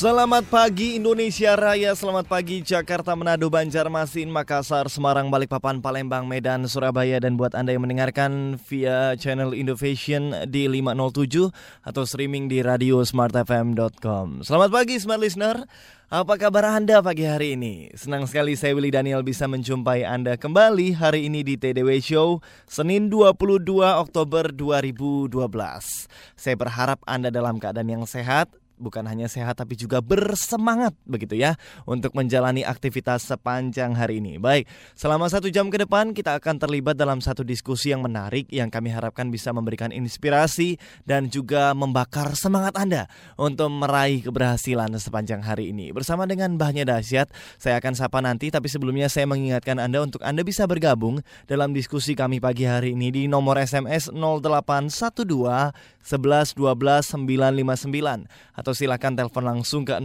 Selamat pagi Indonesia Raya, selamat pagi Jakarta, Manado, Banjarmasin, Makassar, Semarang, Balikpapan, Palembang, Medan, Surabaya dan buat Anda yang mendengarkan via channel Innovation di 507 atau streaming di radio smartfm.com. Selamat pagi Smart Listener. Apa kabar Anda pagi hari ini? Senang sekali saya Willy Daniel bisa menjumpai Anda kembali hari ini di TDW Show Senin 22 Oktober 2012. Saya berharap Anda dalam keadaan yang sehat, bukan hanya sehat tapi juga bersemangat begitu ya untuk menjalani aktivitas sepanjang hari ini. Baik, selama satu jam ke depan kita akan terlibat dalam satu diskusi yang menarik yang kami harapkan bisa memberikan inspirasi dan juga membakar semangat Anda untuk meraih keberhasilan sepanjang hari ini. Bersama dengan Mbahnya Dahsyat, saya akan sapa nanti tapi sebelumnya saya mengingatkan Anda untuk Anda bisa bergabung dalam diskusi kami pagi hari ini di nomor SMS 0812 11 12 959 atau silakan telepon langsung ke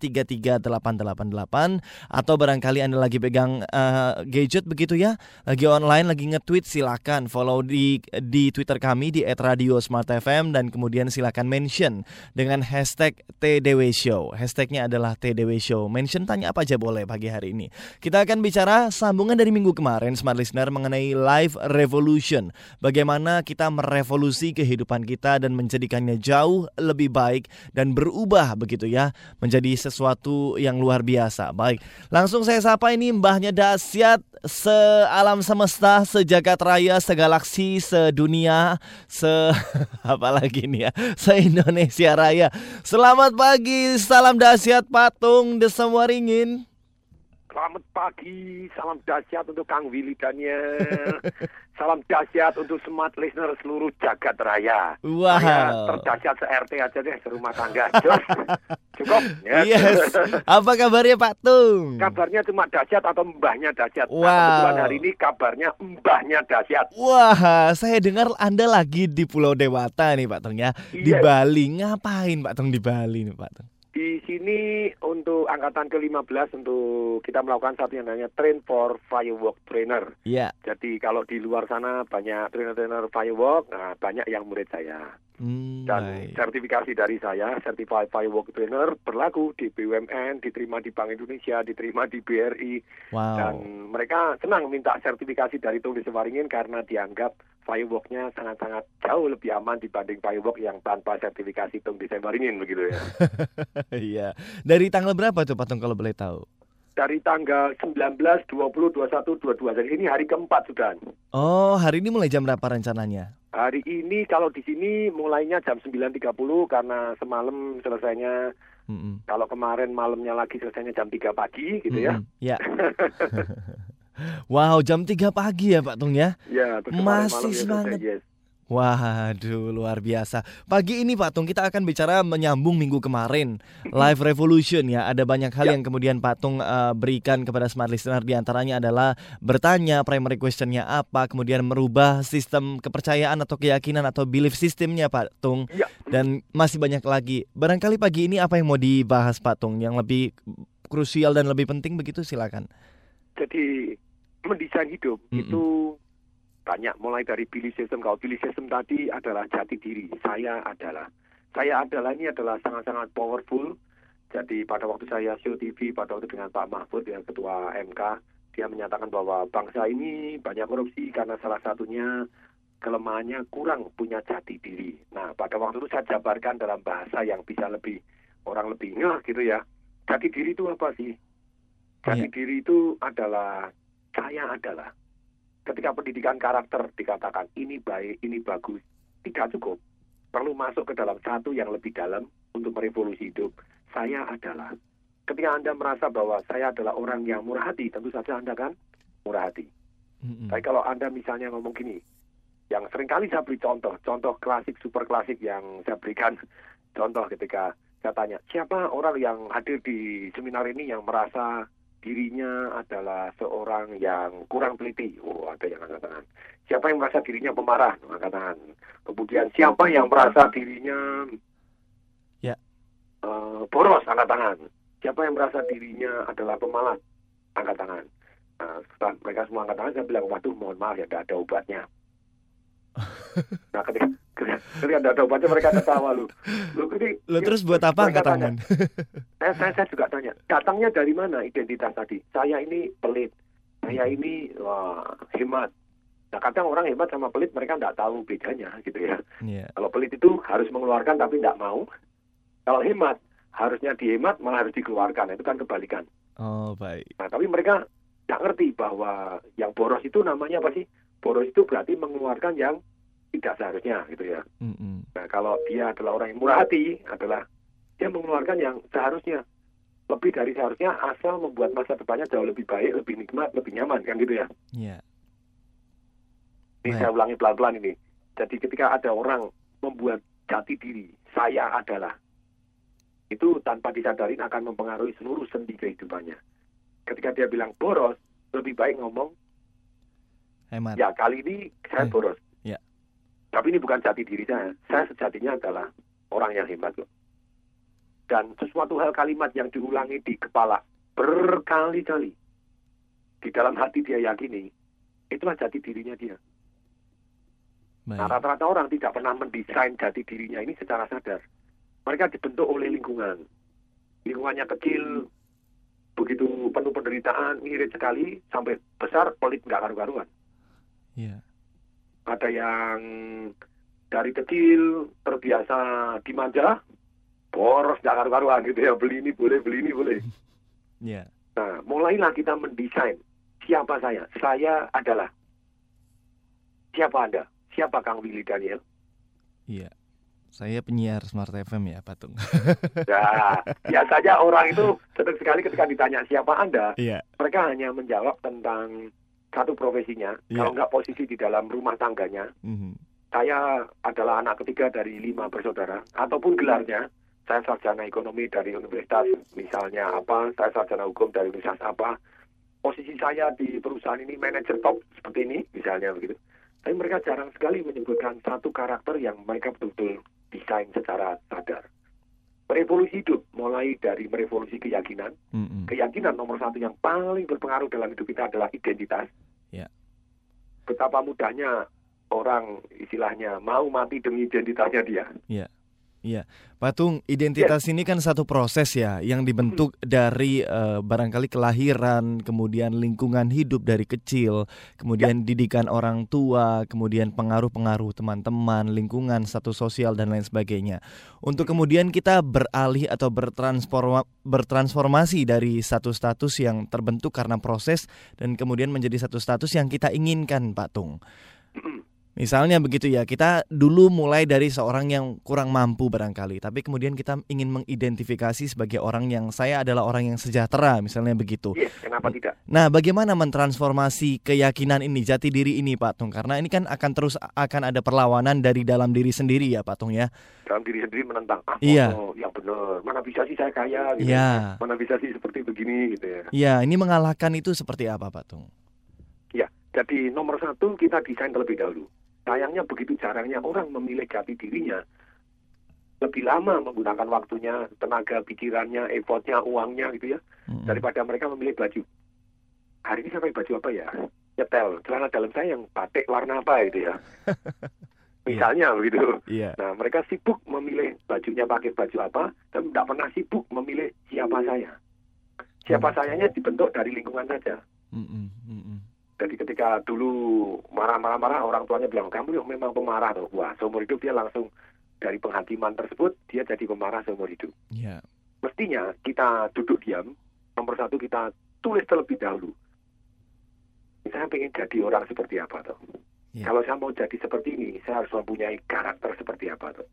0213983388 atau barangkali Anda lagi pegang uh, gadget begitu ya, lagi online lagi nge-tweet silakan follow di di Twitter kami di @radiosmartfm dan kemudian silakan mention dengan hashtag TDW Show. Hashtagnya adalah TDW Show. Mention tanya apa aja boleh pagi hari ini. Kita akan bicara sambungan dari minggu kemarin Smart Listener mengenai life revolution. Bagaimana kita merevolusi kehidupan kita dan menjadikannya jauh lebih baik dan berubah begitu ya menjadi sesuatu yang luar biasa. Baik, langsung saya sapa ini mbahnya dahsyat sealam semesta, sejagat raya, segalaksi, sedunia, se apa lagi nih ya, se Indonesia Raya. Selamat pagi, salam dahsyat patung Desem Waringin. Selamat pagi, salam dahsyat untuk Kang Willy Daniel. salam dahsyat untuk smart listener seluruh jagat raya. Wow. Saya terdahsyat se-RT aja deh, serumah tangga. Cukup. Ya. Yes. Apa kabarnya Pak Tung? Kabarnya cuma dahsyat atau mbahnya dahsyat. Wow. Nah, kebetulan hari ini kabarnya mbahnya dahsyat. Wah, saya dengar Anda lagi di Pulau Dewata nih Pak Tung ya. Di Iya. Bali. Ngapain Pak Tung di Bali nih Pak Tung? Di sini untuk angkatan ke-15 untuk kita melakukan satu yang namanya Train for Firework Trainer. Iya. Jadi kalau di luar sana banyak trainer-trainer firework, nah banyak yang murid saya. Hmm, Dan baik. sertifikasi dari saya, Certified Firework Trainer, berlaku di BUMN, diterima di Bank Indonesia, diterima di BRI. Dan Wow. mereka senang minta sertifikasi dari Tung Waringin karena dianggap fireworknya sangat-sangat jauh lebih aman dibanding firework yang tanpa sertifikasi Tung Waringin begitu ya. Iya. Dari tanggal berapa tuh Pak Tung kalau boleh tahu? dari tanggal 19, 20, 21, 22. Jadi ini hari keempat sudah. Oh, hari ini mulai jam berapa rencananya? Hari ini kalau di sini mulainya jam 9.30 karena semalam selesainya Mm-mm. kalau kemarin malamnya lagi selesainya jam 3 pagi gitu ya. Mm-mm. Ya. wow, jam 3 pagi ya Pak Tung ya? Ya, kemarin Masih ya semangat. selesai, yes. Waduh, luar biasa. Pagi ini Pak Tung kita akan bicara menyambung minggu kemarin Live Revolution ya. Ada banyak hal Ya. yang kemudian Pak Tung eh, berikan kepada smart listener di antaranya adalah bertanya primary questionnya apa, kemudian merubah sistem kepercayaan atau keyakinan atau belief systemnya Pak Tung Ya. dan masih banyak lagi. Barangkali pagi ini apa yang mau dibahas Pak Tung yang lebih krusial dan lebih penting begitu silakan. Jadi mendesain hidup Mm-mm. itu banyak mulai dari belief system. Kalau belief system tadi adalah jati diri. Saya adalah. Saya adalah ini adalah sangat-sangat powerful. Jadi pada waktu saya show TV pada waktu dengan Pak Mahfud yang ketua MK, dia menyatakan bahwa bangsa ini banyak korupsi karena salah satunya kelemahannya kurang punya jati diri. Nah, pada waktu itu saya jabarkan dalam bahasa yang bisa lebih orang lebih ngeh gitu ya. Jati diri itu apa sih? Jati Iya. diri itu adalah saya adalah. Ketika pendidikan karakter dikatakan ini baik, ini bagus, tidak cukup. Perlu masuk ke dalam satu yang lebih dalam untuk merevolusi hidup. Saya adalah. Ketika Anda merasa bahwa saya adalah orang yang murah hati, tentu saja Anda kan murah hati. Mm-mm. Tapi kalau Anda misalnya ngomong gini, yang sering kali saya beri contoh, contoh klasik, super klasik yang saya berikan contoh ketika saya tanya, siapa orang yang hadir di seminar ini yang merasa dirinya adalah seorang yang kurang teliti? Oh, ada yang angkat tangan. Siapa yang merasa dirinya pemarah? Angkat tangan. Kemudian siapa yang merasa dirinya uh, boros angkat tangan. Siapa yang merasa dirinya adalah pemalas angkat tangan. Nah, setelah mereka semua angkat tangan, saya bilang, waduh mohon maaf ya, tidak ada obatnya. nah ketika, ketika, tidak ada obatnya mereka ketawa lu. Lu, ini, lu terus buat apa angkat tangan? saya, saya, saya juga tanya, datangnya dari mana identitas tadi? Saya ini pelit, saya ini wah, hemat. Nah kadang orang hemat sama pelit mereka tidak tahu bedanya gitu ya. Yeah. Kalau pelit itu harus mengeluarkan tapi tidak mau. Kalau hemat harusnya dihemat malah harus dikeluarkan. Itu kan kebalikan. Oh baik. Nah tapi mereka tidak ngerti bahwa yang boros itu namanya apa sih? Boros itu berarti mengeluarkan yang tidak seharusnya gitu ya. Mm -hmm. Nah kalau dia adalah orang yang murah hati adalah dia mengeluarkan yang seharusnya lebih dari seharusnya asal membuat masa depannya jauh lebih baik, lebih nikmat, lebih nyaman kan gitu ya. Iya. Yeah. Ini saya ulangi pelan-pelan ini. Jadi ketika ada orang membuat jati diri, saya adalah itu tanpa disadari akan mempengaruhi seluruh sendi kehidupannya. Ketika dia bilang boros, lebih baik ngomong hemat. Ya kali ini saya eh, boros. Tapi ini bukan jati diri saya. Saya sejatinya adalah orang yang hemat loh. Dan sesuatu hal kalimat yang diulangi di kepala berkali-kali. Di dalam hati dia yakini, itulah jati dirinya dia. Nah, rata-rata orang tidak pernah mendesain jati dirinya ini secara sadar. Mereka dibentuk oleh lingkungan. Lingkungannya kecil, begitu penuh penderitaan, mirip sekali, sampai besar, pelit nggak karu-karuan. Yeah. Ada yang dari kecil terbiasa dimanja, boros nggak karu-karuan gitu ya, beli ini boleh, beli ini boleh. Yeah. Nah, mulailah kita mendesain siapa saya. Saya adalah siapa Anda? Siapa Kang Willy Daniel? Iya. Saya penyiar Smart FM ya, Patung. Nah, biasanya orang itu senang sekali ketika ditanya siapa Anda, iya. mereka hanya menjawab tentang satu profesinya, iya. kalau nggak posisi di dalam rumah tangganya. Mm-hmm. Saya adalah anak ketiga dari lima bersaudara, ataupun gelarnya, saya sarjana ekonomi dari universitas, misalnya apa, saya sarjana hukum dari universitas apa, posisi saya di perusahaan ini manajer top seperti ini, misalnya begitu. Tapi mereka jarang sekali menyebutkan satu karakter yang mereka betul-betul desain secara sadar. Revolusi hidup mulai dari merevolusi keyakinan. Mm-hmm. Keyakinan nomor satu yang paling berpengaruh dalam hidup kita adalah identitas. Betapa mudahnya orang istilahnya mau mati demi identitasnya dia. Yeah. Iya, patung identitas yes. ini kan satu proses ya yang dibentuk hmm. dari uh, barangkali kelahiran, kemudian lingkungan hidup dari kecil, kemudian ya. didikan orang tua, kemudian pengaruh-pengaruh teman-teman, lingkungan, status sosial dan lain sebagainya. Untuk kemudian kita beralih atau bertransforma, bertransformasi dari satu status yang terbentuk karena proses dan kemudian menjadi satu status yang kita inginkan, Pak Tung. Misalnya begitu ya, kita dulu mulai dari seorang yang kurang mampu barangkali, tapi kemudian kita ingin mengidentifikasi sebagai orang yang saya adalah orang yang sejahtera, misalnya begitu. Yes, kenapa tidak? Nah, bagaimana mentransformasi keyakinan ini, jati diri ini, Pak Tung? Karena ini kan akan terus akan ada perlawanan dari dalam diri sendiri ya, Pak Tung ya. Dalam diri sendiri menentang, ah, iya. oh, yang benar, mana bisa sih saya kaya, gitu. Iya. Mana bisa sih seperti begini, gitu ya. Iya, ini mengalahkan itu seperti apa, Pak Tung? Ya, jadi nomor satu kita desain terlebih dahulu sayangnya begitu jarangnya orang memilih jati dirinya lebih lama menggunakan waktunya, tenaga pikirannya, effortnya, uangnya gitu ya, hmm. daripada mereka memilih baju. Hari ini saya pakai baju apa ya? Nyetel, celana dalam saya yang batik warna apa gitu ya. Misalnya yeah. begitu. Yeah. Nah mereka sibuk memilih bajunya pakai baju apa, dan tidak pernah sibuk memilih siapa saya. Siapa hmm. sayanya dibentuk dari lingkungan saja. Mm -mm. Jadi ketika dulu marah-marah-marah orang tuanya bilang kamu memang pemarah tuh. Wah seumur hidup dia langsung dari penghakiman tersebut dia jadi pemarah seumur hidup. Yeah. Mestinya kita duduk diam. Nomor satu kita tulis terlebih dahulu. Saya ingin jadi orang seperti apa tuh. Yeah. Kalau saya mau jadi seperti ini, saya harus mempunyai karakter seperti apa tuh.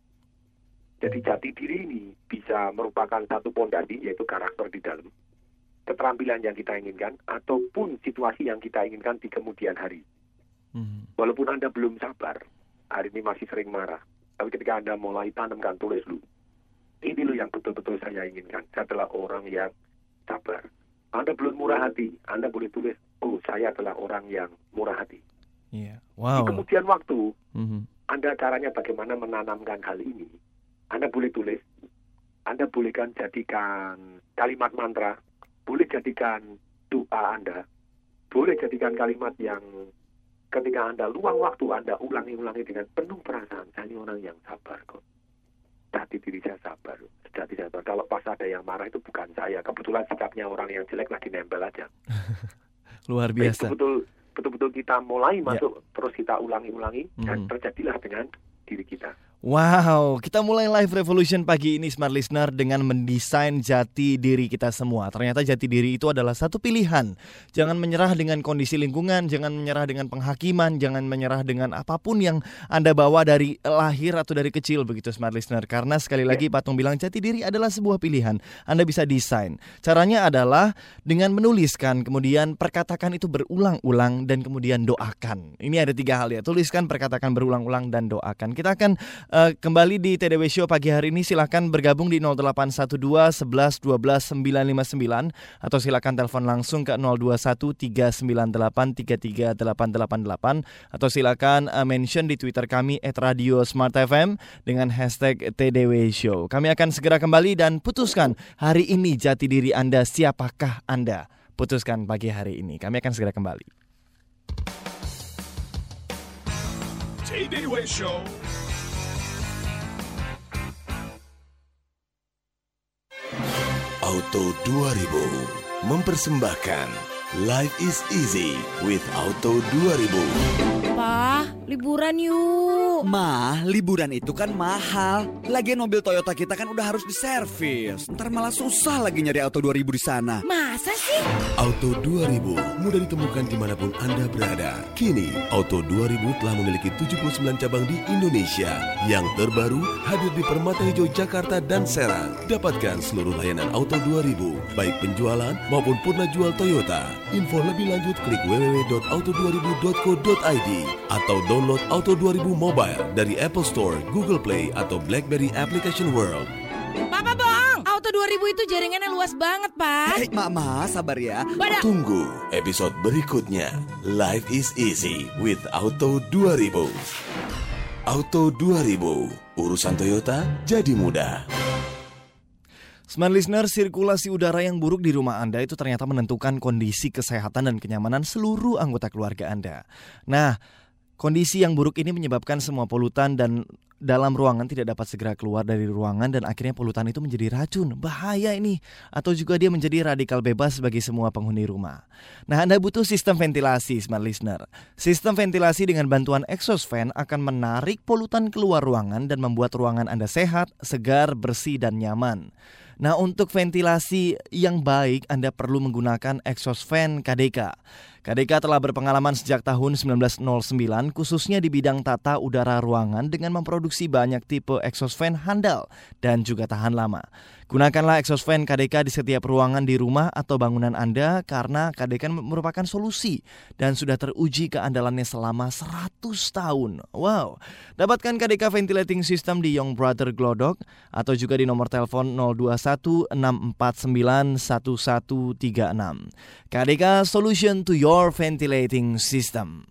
Jadi jati diri ini bisa merupakan satu pondasi yaitu karakter di dalam keterampilan yang kita inginkan ataupun situasi yang kita inginkan di kemudian hari. Hmm. Walaupun Anda belum sabar, hari ini masih sering marah, tapi ketika Anda mulai tanamkan tulis lu, ini loh yang betul-betul saya inginkan. Saya adalah orang yang sabar. Anda belum murah hati, Anda boleh tulis, oh saya adalah orang yang murah hati. Yeah. Wow. Di kemudian waktu, mm-hmm. Anda caranya bagaimana menanamkan hal ini. Anda boleh tulis, Anda bolehkan jadikan kalimat mantra, boleh jadikan doa Anda, boleh jadikan kalimat yang ketika Anda luang waktu Anda ulangi-ulangi dengan penuh perasaan. Saya ini orang yang sabar kok. Jati diri saya sabar. Saya sabar. Kalau pas ada yang marah itu bukan saya. Kebetulan sikapnya orang yang jelek lagi nempel aja. Luar biasa. Betul betul-betul kita mulai masuk terus kita ulangi-ulangi dan Hmm. terjadilah dengan diri kita. Wow, kita mulai live revolution pagi ini Smart Listener dengan mendesain jati diri kita semua. Ternyata jati diri itu adalah satu pilihan. Jangan menyerah dengan kondisi lingkungan, jangan menyerah dengan penghakiman, jangan menyerah dengan apa pun yang Anda bawa dari lahir atau dari kecil begitu Smart Listener. Karena sekali lagi Patung bilang jati diri adalah sebuah pilihan. Anda bisa desain. Caranya adalah dengan menuliskan, kemudian perkatakan itu berulang-ulang dan kemudian doakan. Ini ada tiga hal ya. Tuliskan, perkatakan berulang-ulang dan doakan. Kita akan eh, kembali di TDW Show pagi hari ini silahkan bergabung di 0812 11 12 959 atau silahkan telepon langsung ke 021 398 33888 atau silahkan eh, mention di Twitter kami @radiosmartfm dengan hashtag TDW Show. Kami akan segera kembali dan putuskan hari ini jati diri Anda siapakah Anda. Putuskan pagi hari ini. Kami akan segera kembali. TDW Show. Auto 2000 mempersembahkan Life is easy with Auto 2000. Pa, liburan yuk. Mah, liburan itu kan mahal. Lagian mobil Toyota kita kan udah harus diservis. Ntar malah susah lagi nyari Auto 2000 di sana. Masa sih? Auto 2000 mudah ditemukan di mana pun Anda berada. Kini, Auto 2000 telah memiliki 79 cabang di Indonesia. Yang terbaru hadir di Permata Hijau Jakarta dan Serang. Dapatkan seluruh layanan Auto 2000, baik penjualan maupun purna jual Toyota. Info lebih lanjut klik www.auto2000.co.id atau download Auto 2000 Mobile dari Apple Store, Google Play, atau BlackBerry Application World. Papa bohong. Auto 2000 itu jaringannya luas banget, Pak. Eh, Mama, sabar ya. Pada Tunggu episode berikutnya. Life is easy with Auto 2000. Auto 2000, urusan Toyota jadi mudah. Smart Listener, sirkulasi udara yang buruk di rumah Anda itu ternyata menentukan kondisi kesehatan dan kenyamanan seluruh anggota keluarga Anda. Nah, kondisi yang buruk ini menyebabkan semua polutan dan dalam ruangan tidak dapat segera keluar dari ruangan dan akhirnya polutan itu menjadi racun. Bahaya ini. Atau juga dia menjadi radikal bebas bagi semua penghuni rumah. Nah, Anda butuh sistem ventilasi, Smart Listener. Sistem ventilasi dengan bantuan exhaust fan akan menarik polutan keluar ruangan dan membuat ruangan Anda sehat, segar, bersih, dan nyaman. Nah, untuk ventilasi yang baik, Anda perlu menggunakan exhaust fan KDK. KDK telah berpengalaman sejak tahun 1909 khususnya di bidang tata udara ruangan dengan memproduksi banyak tipe exhaust fan handal dan juga tahan lama. Gunakanlah exhaust fan KDK di setiap ruangan di rumah atau bangunan Anda karena KDK merupakan solusi dan sudah teruji keandalannya selama 100 tahun. Wow. Dapatkan KDK Ventilating System di Young Brother Glodok atau juga di nomor telepon 021 649 1136. KDK Solution to your ventilating system.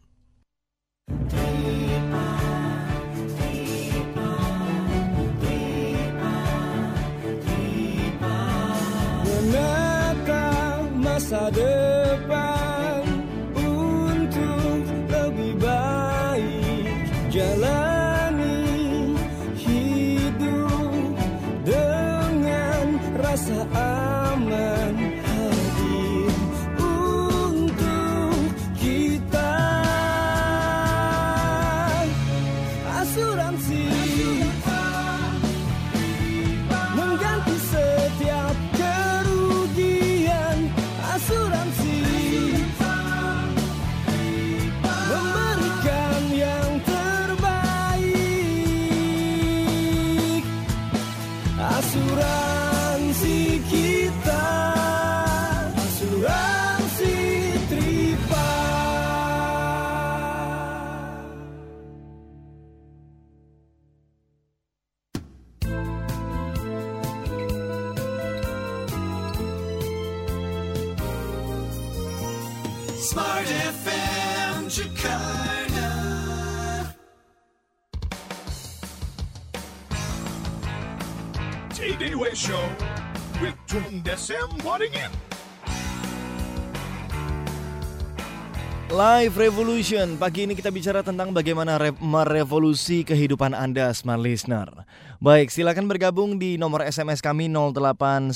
Desem Waddingin. Live Revolution. Pagi ini kita bicara tentang bagaimana re- merevolusi kehidupan Anda, smart listener. Baik, silakan bergabung di nomor SMS kami 0812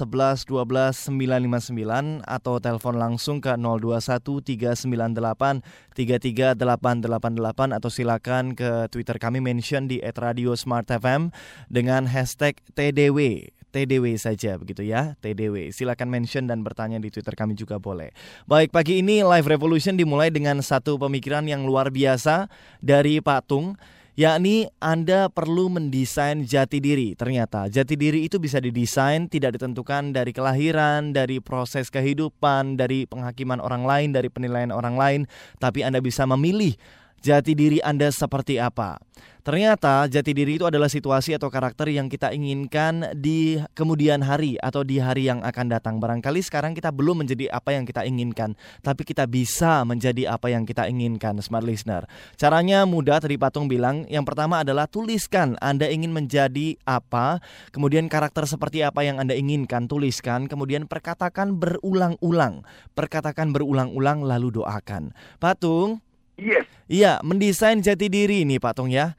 11 12 959 atau telepon langsung ke 021 398 33888 atau silakan ke Twitter kami mention di @radiosmartfm dengan hashtag TDW. TDW saja begitu ya, TDW. Silakan mention dan bertanya di Twitter kami juga boleh. Baik, pagi ini Live Revolution dimulai dengan satu pemikiran yang luar biasa dari Pak Tung yakni Anda perlu mendesain jati diri. Ternyata jati diri itu bisa didesain tidak ditentukan dari kelahiran, dari proses kehidupan, dari penghakiman orang lain, dari penilaian orang lain, tapi Anda bisa memilih jati diri Anda seperti apa. Ternyata jati diri itu adalah situasi atau karakter yang kita inginkan di kemudian hari atau di hari yang akan datang. Barangkali sekarang kita belum menjadi apa yang kita inginkan, tapi kita bisa menjadi apa yang kita inginkan, smart listener. Caranya mudah tadi Patung bilang, yang pertama adalah tuliskan Anda ingin menjadi apa, kemudian karakter seperti apa yang Anda inginkan, tuliskan, kemudian perkatakan berulang-ulang. Perkatakan berulang-ulang lalu doakan. Patung, Yes. Iya, mendesain jati diri nih Pak Tung ya.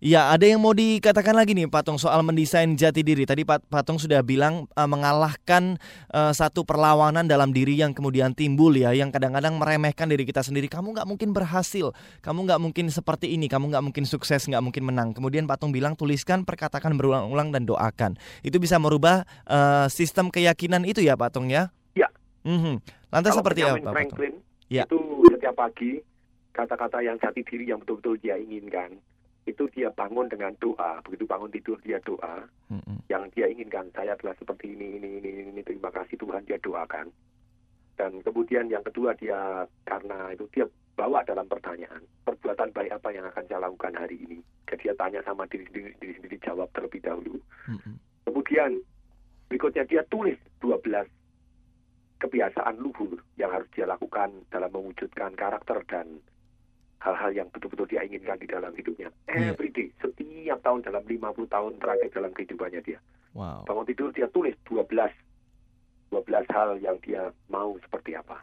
Iya, ada yang mau dikatakan lagi nih Pak Tung soal mendesain jati diri. Tadi Pak Patung sudah bilang uh, mengalahkan uh, satu perlawanan dalam diri yang kemudian timbul ya, yang kadang-kadang meremehkan diri kita sendiri. Kamu nggak mungkin berhasil, kamu nggak mungkin seperti ini, kamu nggak mungkin sukses, nggak mungkin menang. Kemudian Pak Tung bilang tuliskan, perkatakan berulang-ulang dan doakan. Itu bisa merubah uh, sistem keyakinan itu ya Pak Tung ya. Ya. Mhm. Lantas Kalau seperti apa Pak? Franklin Ya. itu setiap pagi kata-kata yang jati diri yang betul-betul dia inginkan itu dia bangun dengan doa. Begitu bangun tidur dia doa. Mhm. yang dia inginkan saya adalah seperti ini ini ini ini, terima kasih Tuhan dia doakan. Dan kemudian yang kedua dia karena itu dia bawa dalam pertanyaan perbuatan baik apa yang akan saya lakukan hari ini? Jadi dia tanya sama diri sendiri diri sendiri jawab terlebih dahulu. Mhm. kemudian berikutnya dia tulis 12 kebiasaan luhur yang harus dia lakukan dalam mewujudkan karakter dan hal-hal yang betul-betul dia inginkan di dalam hidupnya. Iya. Every day, setiap tahun dalam 50 tahun terakhir dalam kehidupannya dia. Wow. Bangun tidur dia tulis 12 12 hal yang dia mau seperti apa.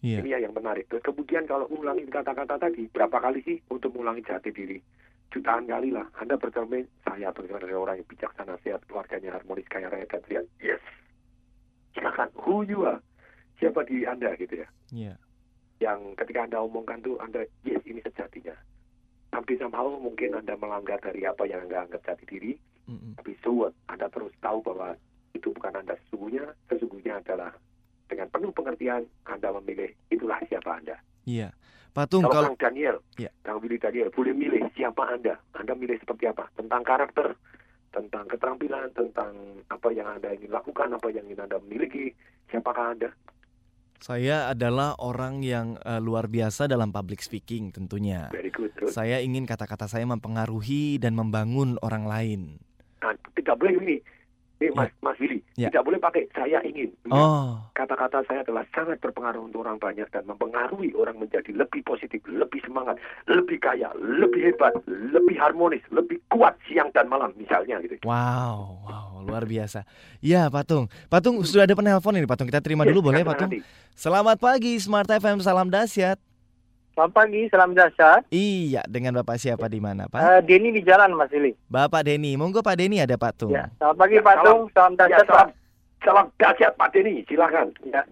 Iya. Ini yang menarik. Terus kemudian kalau ulangi kata-kata tadi, berapa kali sih untuk mengulangi jati diri? Jutaan kali lah. Anda bercermin, saya bagaimana dari orang yang bijaksana, sehat, keluarganya harmonis, kaya raya, dan lihat, yes. Silakan, who you are. Siapa diri Anda gitu ya. Iya. Yang ketika Anda omongkan tuh, Anda, yes, ini sejatinya. Tapi somehow mungkin Anda melanggar dari apa yang Anda anggap jati diri, Mhm. tapi so what? Anda terus tahu bahwa itu bukan Anda sesungguhnya, sesungguhnya adalah dengan penuh pengertian Anda memilih itulah siapa Anda. Iya. Patung Kalau kalau Kang Daniel, Ya. Kang Willy Daniel boleh milih siapa Anda. Anda milih seperti apa? Tentang karakter, tentang keterampilan, tentang apa yang Anda ingin lakukan, apa yang ingin Anda miliki. Siapakah Anda? Saya adalah orang yang eh, luar biasa dalam public speaking tentunya. Very good. Terus, Saya ingin kata-kata saya mempengaruhi dan membangun orang lain. nah, tidak boleh ini. Ini Mas, Mas Willy, Ya. tidak boleh pakai saya ingin. Oh, Kata-kata saya adalah sangat berpengaruh untuk orang banyak dan mempengaruhi orang menjadi lebih positif, lebih semangat, lebih kaya, lebih hebat, lebih harmonis, lebih kuat siang dan malam misalnya gitu. wow, wow, luar biasa. Ya, Patung. Patung sudah ada penelpon ini, Patung. Kita terima dulu Yes, boleh, Patung? nanti. Selamat pagi, Smart FM. Salam dahsyat. Selamat pagi, salam dahsyat. Iya, dengan Bapak siapa di mana, Pak? Eh, Denny di jalan, Mas Ili. Bapak Denny. Monggo Pak Denny ada Patung. Ya, selamat pagi Ya, Pak salam. Tung, salam Ya, dahsyat Pak. salam, salam dahsyat Pak Denny, silakan. Ya.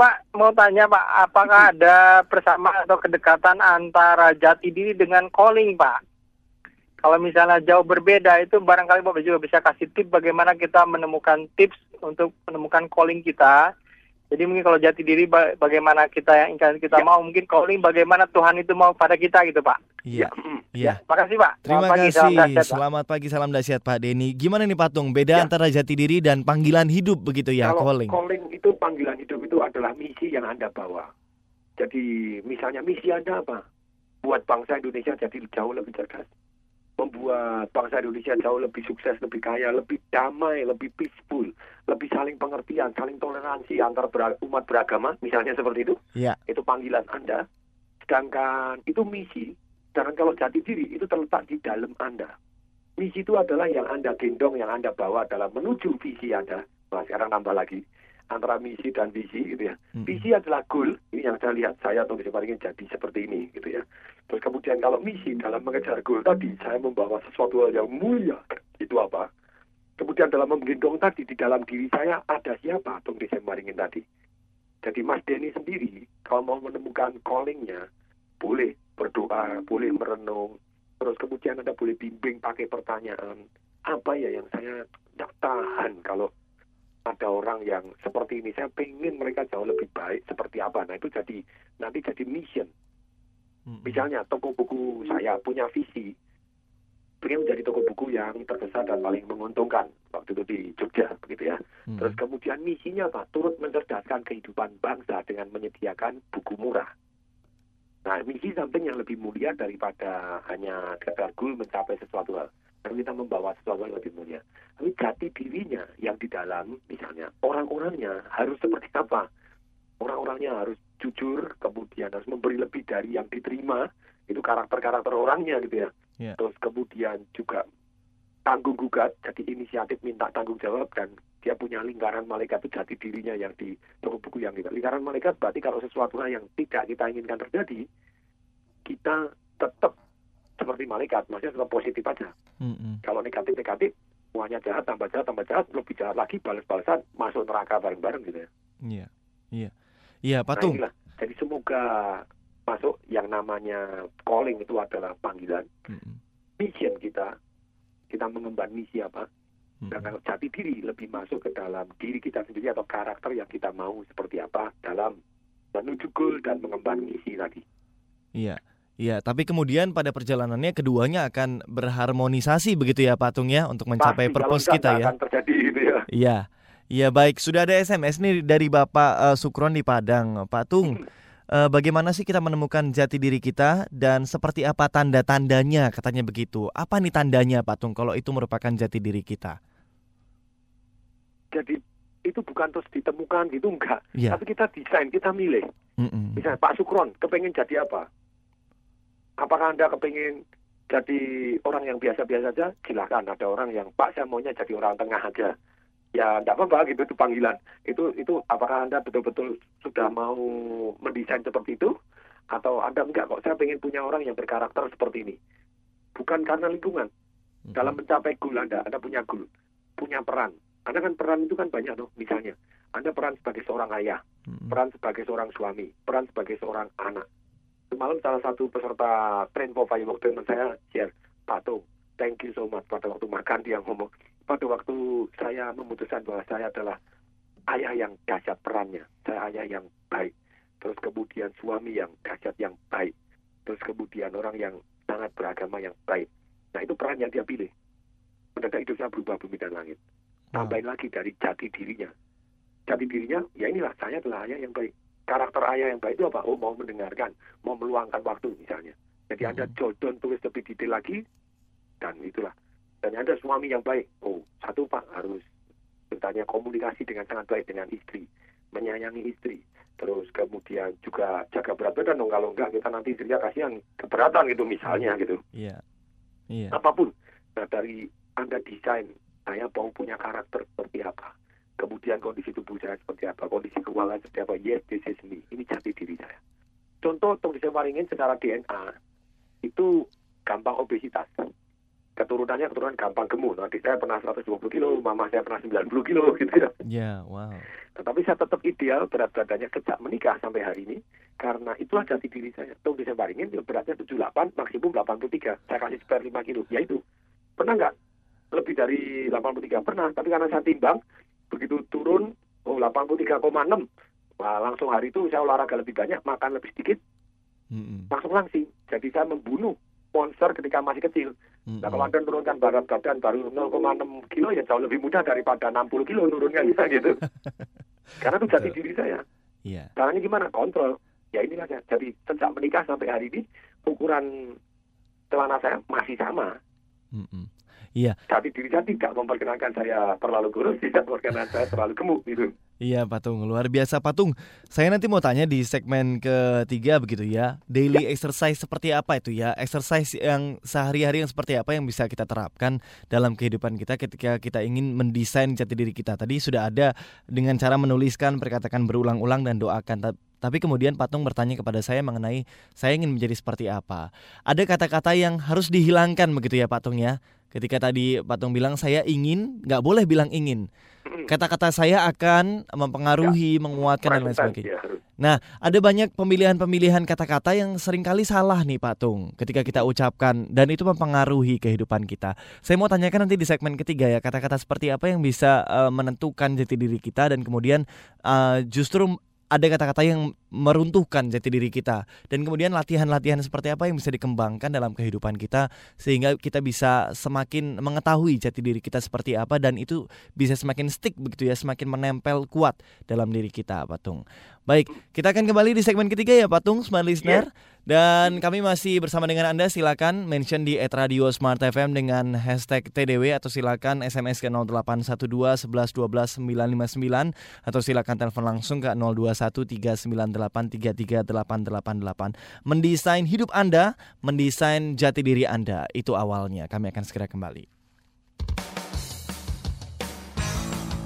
Pak, mau tanya Pak, apakah ada persamaan atau kedekatan antara jati diri dengan calling Pak? Kalau misalnya jauh berbeda itu barangkali Bapak juga bisa kasih tips bagaimana kita menemukan tips untuk menemukan calling kita. Jadi mungkin kalau jati diri ba- bagaimana kita yang ingin kita Ya. mau, mungkin calling bagaimana Tuhan itu mau pada kita gitu Pak. Iya. mm. Iya. Makasih Pak. Terima Selamat pagi, kasih. salam Pak. Selamat pagi, salam dahsyat Pak Denny. Gimana nih Patung? Beda Ya. antara jati diri dan panggilan hidup begitu ya, Kalau calling. itu panggilan hidup itu adalah misi yang Anda bawa. Jadi misalnya misi Anda apa? Buat bangsa Indonesia jadi jauh lebih cerdas. Membuat bangsa Indonesia jauh lebih sukses, lebih kaya, lebih damai, lebih peaceful, lebih saling pengertian, saling toleransi antar umat beragama, misalnya seperti itu. Ya. Itu panggilan Anda. Sedangkan itu misi. Sedangkan kalau jati diri itu terletak di dalam Anda. Misi itu adalah yang Anda gendong, yang Anda bawa dalam menuju visi Anda. Nah, sekarang nambah lagi antara misi dan visi gitu ya. Mm-mm. Visi adalah goal, ini yang saya lihat saya atau bisa ingin jadi seperti ini gitu ya. Terus kemudian kalau misi dalam mengejar goal tadi saya membawa sesuatu hal yang mulia, itu apa? Kemudian dalam menggendong tadi di dalam diri saya ada siapa Tung Desembaringin tadi. Jadi Mas Denny sendiri kalau mau menemukan callingnya boleh berdoa, boleh merenung, terus kemudian Anda boleh bimbing pakai pertanyaan apa ya yang saya tidak tahan kalau ada orang yang seperti ini saya pengen mereka jauh lebih baik seperti apa. Nah itu jadi nanti jadi mission. Misalnya toko buku saya punya visi. Pengen menjadi toko buku yang terbesar dan paling menguntungkan. Waktu itu di Jogja begitu ya. Terus kemudian misinya apa? Turut mencerdaskan kehidupan bangsa dengan menyediakan buku murah. Nah misi samping yang lebih mulia daripada hanya sekedar goal mencapai sesuatu hal dan kita membawa sesuatu yang lebih mulia. Tapi jati dirinya yang di dalam misalnya orang-orangnya harus seperti apa? Orang-orangnya harus jujur kemudian harus memberi lebih dari yang diterima. Itu karakter-karakter orangnya gitu ya. Ya. terus kemudian juga tanggung gugat jadi inisiatif minta tanggung jawab dan dia punya lingkaran malaikat itu jati dirinya yang di toko buku yang kita lingkaran malaikat berarti kalau sesuatu yang tidak kita inginkan terjadi kita tetap seperti malaikat maksudnya tetap positif aja Mm-mm. kalau negatif negatif semuanya jahat tambah jahat tambah jahat lebih jahat lagi balas-balasan masuk neraka bareng-bareng gitu ya Iya. Iya. Iya, nah Patung. inilah jadi semoga masuk yang namanya calling itu adalah panggilan Mm-mm. mission kita kita mengemban misi apa dan kalau jati diri lebih masuk ke dalam diri kita sendiri atau karakter yang kita mau seperti apa dalam menuju goal dan mengemban misi tadi Iya. Iya, tapi kemudian pada perjalanannya keduanya akan berharmonisasi begitu ya Patung ya untuk mencapai Pasti, purpose kita ya. akan terjadi gitu ya Iya. Iya baik, sudah ada SMS nih dari Bapak eh, Sukron di Padang. Patung, eh, bagaimana sih kita menemukan jati diri kita dan seperti apa tanda-tandanya katanya begitu. Apa nih tandanya Patung kalau itu merupakan jati diri kita? jadi itu bukan terus ditemukan gitu enggak Iya. tapi kita desain kita milih Mm-mm. misalnya Pak Sukron kepengen jadi apa apakah anda kepengen jadi orang yang biasa-biasa saja? Silakan ada orang yang Pak saya maunya jadi orang tengah aja. Ya enggak apa-apa gitu itu panggilan. Itu itu apakah anda betul-betul sudah mau mendesain seperti itu? Atau anda enggak kok saya pengen punya orang yang berkarakter seperti ini. Bukan karena lingkungan. Mm-mm. dalam mencapai goal anda anda punya goal punya peran. Anda kan peran itu kan banyak tuh misalnya. Anda peran sebagai seorang ayah Mm-mm. peran sebagai seorang suami, peran sebagai seorang anak. Semalam salah satu peserta for Fire Walk teman saya share, Pak Tung, thank you so much pada waktu makan dia ngomong, pada waktu saya memutuskan bahwa saya adalah ayah yang dahsyat perannya, saya ayah yang baik, terus kemudian suami yang dahsyat yang baik, terus kemudian orang yang sangat beragama yang baik. Nah itu peran yang dia pilih. Mendadak hidup saya berubah bumi dan langit. Wow. Tambahin lagi dari jati dirinya. Jati dirinya, ya inilah saya adalah ayah yang baik. Karakter ayah yang baik itu apa? Oh mau mendengarkan, mau meluangkan waktu misalnya. Jadi Anda Mhm. jodoh tulis lebih detail lagi, dan itulah. Dan Anda suami yang baik. Oh satu Pak harus bertanya komunikasi dengan sangat baik dengan istri, menyayangi istri. Terus kemudian juga jaga berat badan dong kalau enggak kita nanti istrinya kasihan keberatan gitu misalnya gitu Iya. Iya. apa pun. Nah dari Anda desain, saya mau punya karakter seperti apa. Kemudian kondisi tubuh saya seperti apa, kondisi keuangan seperti apa. Yes, this is me. Ini jati diri saya. Contoh Tung Waringin secara DNA itu gampang obesitas. Keturunannya keturunan gampang gemuk. Nanti saya pernah 120 kilo, mama saya pernah 90 kilo gitu ya. Ya, wow. Tetapi saya tetap ideal berat badannya sejak menikah sampai hari ini karena itulah jati diri saya. Tung bisa baringin beratnya 78, maksimum 83. Saya kasih spare 5 kilo. Ya itu. Pernah nggak lebih dari 83? Pernah. Tapi karena saya timbang, begitu turun, oh 83,6. Wah, langsung hari itu saya olahraga lebih banyak, makan lebih sedikit, Mm-mm. langsung langsing. Jadi saya membunuh monster ketika masih kecil. Nah kalau Anda turunkan berat badan baru 0,6 kilo ya jauh lebih mudah daripada 60 kilo turunnya bisa gitu. Karena itu jati diri saya. Iya. Caranya gimana? Kontrol. Ya ini aja. Jadi sejak menikah sampai hari ini ukuran celana saya masih sama. Iya. Jati diri saya tidak memperkenalkan saya terlalu kurus, tidak memperkenalkan saya terlalu gemuk gitu. Iya Patung, luar biasa Patung. Saya nanti mau tanya di segmen ketiga begitu ya. Daily exercise seperti apa itu ya? Exercise yang sehari-hari yang seperti apa yang bisa kita terapkan dalam kehidupan kita ketika kita ingin mendesain jati diri kita. Tadi sudah ada dengan cara menuliskan, perkatakan berulang-ulang dan doakan. Ta- Tapi kemudian Patung bertanya kepada saya mengenai saya ingin menjadi seperti apa. Ada kata-kata yang harus dihilangkan begitu ya Patung ya. Ketika tadi Patung bilang saya ingin, nggak boleh bilang ingin. Kata-kata saya akan mempengaruhi, menguatkan dan lain sebagainya. ya. Nah, ada banyak pemilihan-pemilihan kata-kata yang sering kali salah nih Pak Tung ketika kita ucapkan dan itu mempengaruhi kehidupan kita. Saya mau tanyakan nanti di segmen ketiga ya, kata-kata seperti apa yang bisa eh, menentukan jati diri kita dan kemudian eh, justru ada kata-kata yang meruntuhkan jati diri kita. Dan kemudian latihan-latihan seperti apa yang bisa dikembangkan dalam kehidupan kita sehingga kita bisa semakin mengetahui jati diri kita seperti apa dan itu bisa semakin stick begitu ya semakin menempel kuat dalam diri kita Patung. Baik, kita akan kembali di segmen ketiga ya Patung Smart Listener. Dan kami masih bersama dengan Anda silakan mention di @radio Smart FM dengan hashtag TDW atau silakan SMS ke 0812 11 12 959 atau silakan telepon langsung ke 021 398 33888. Mendesain hidup Anda, mendesain jati diri Anda, itu awalnya. Kami akan segera kembali.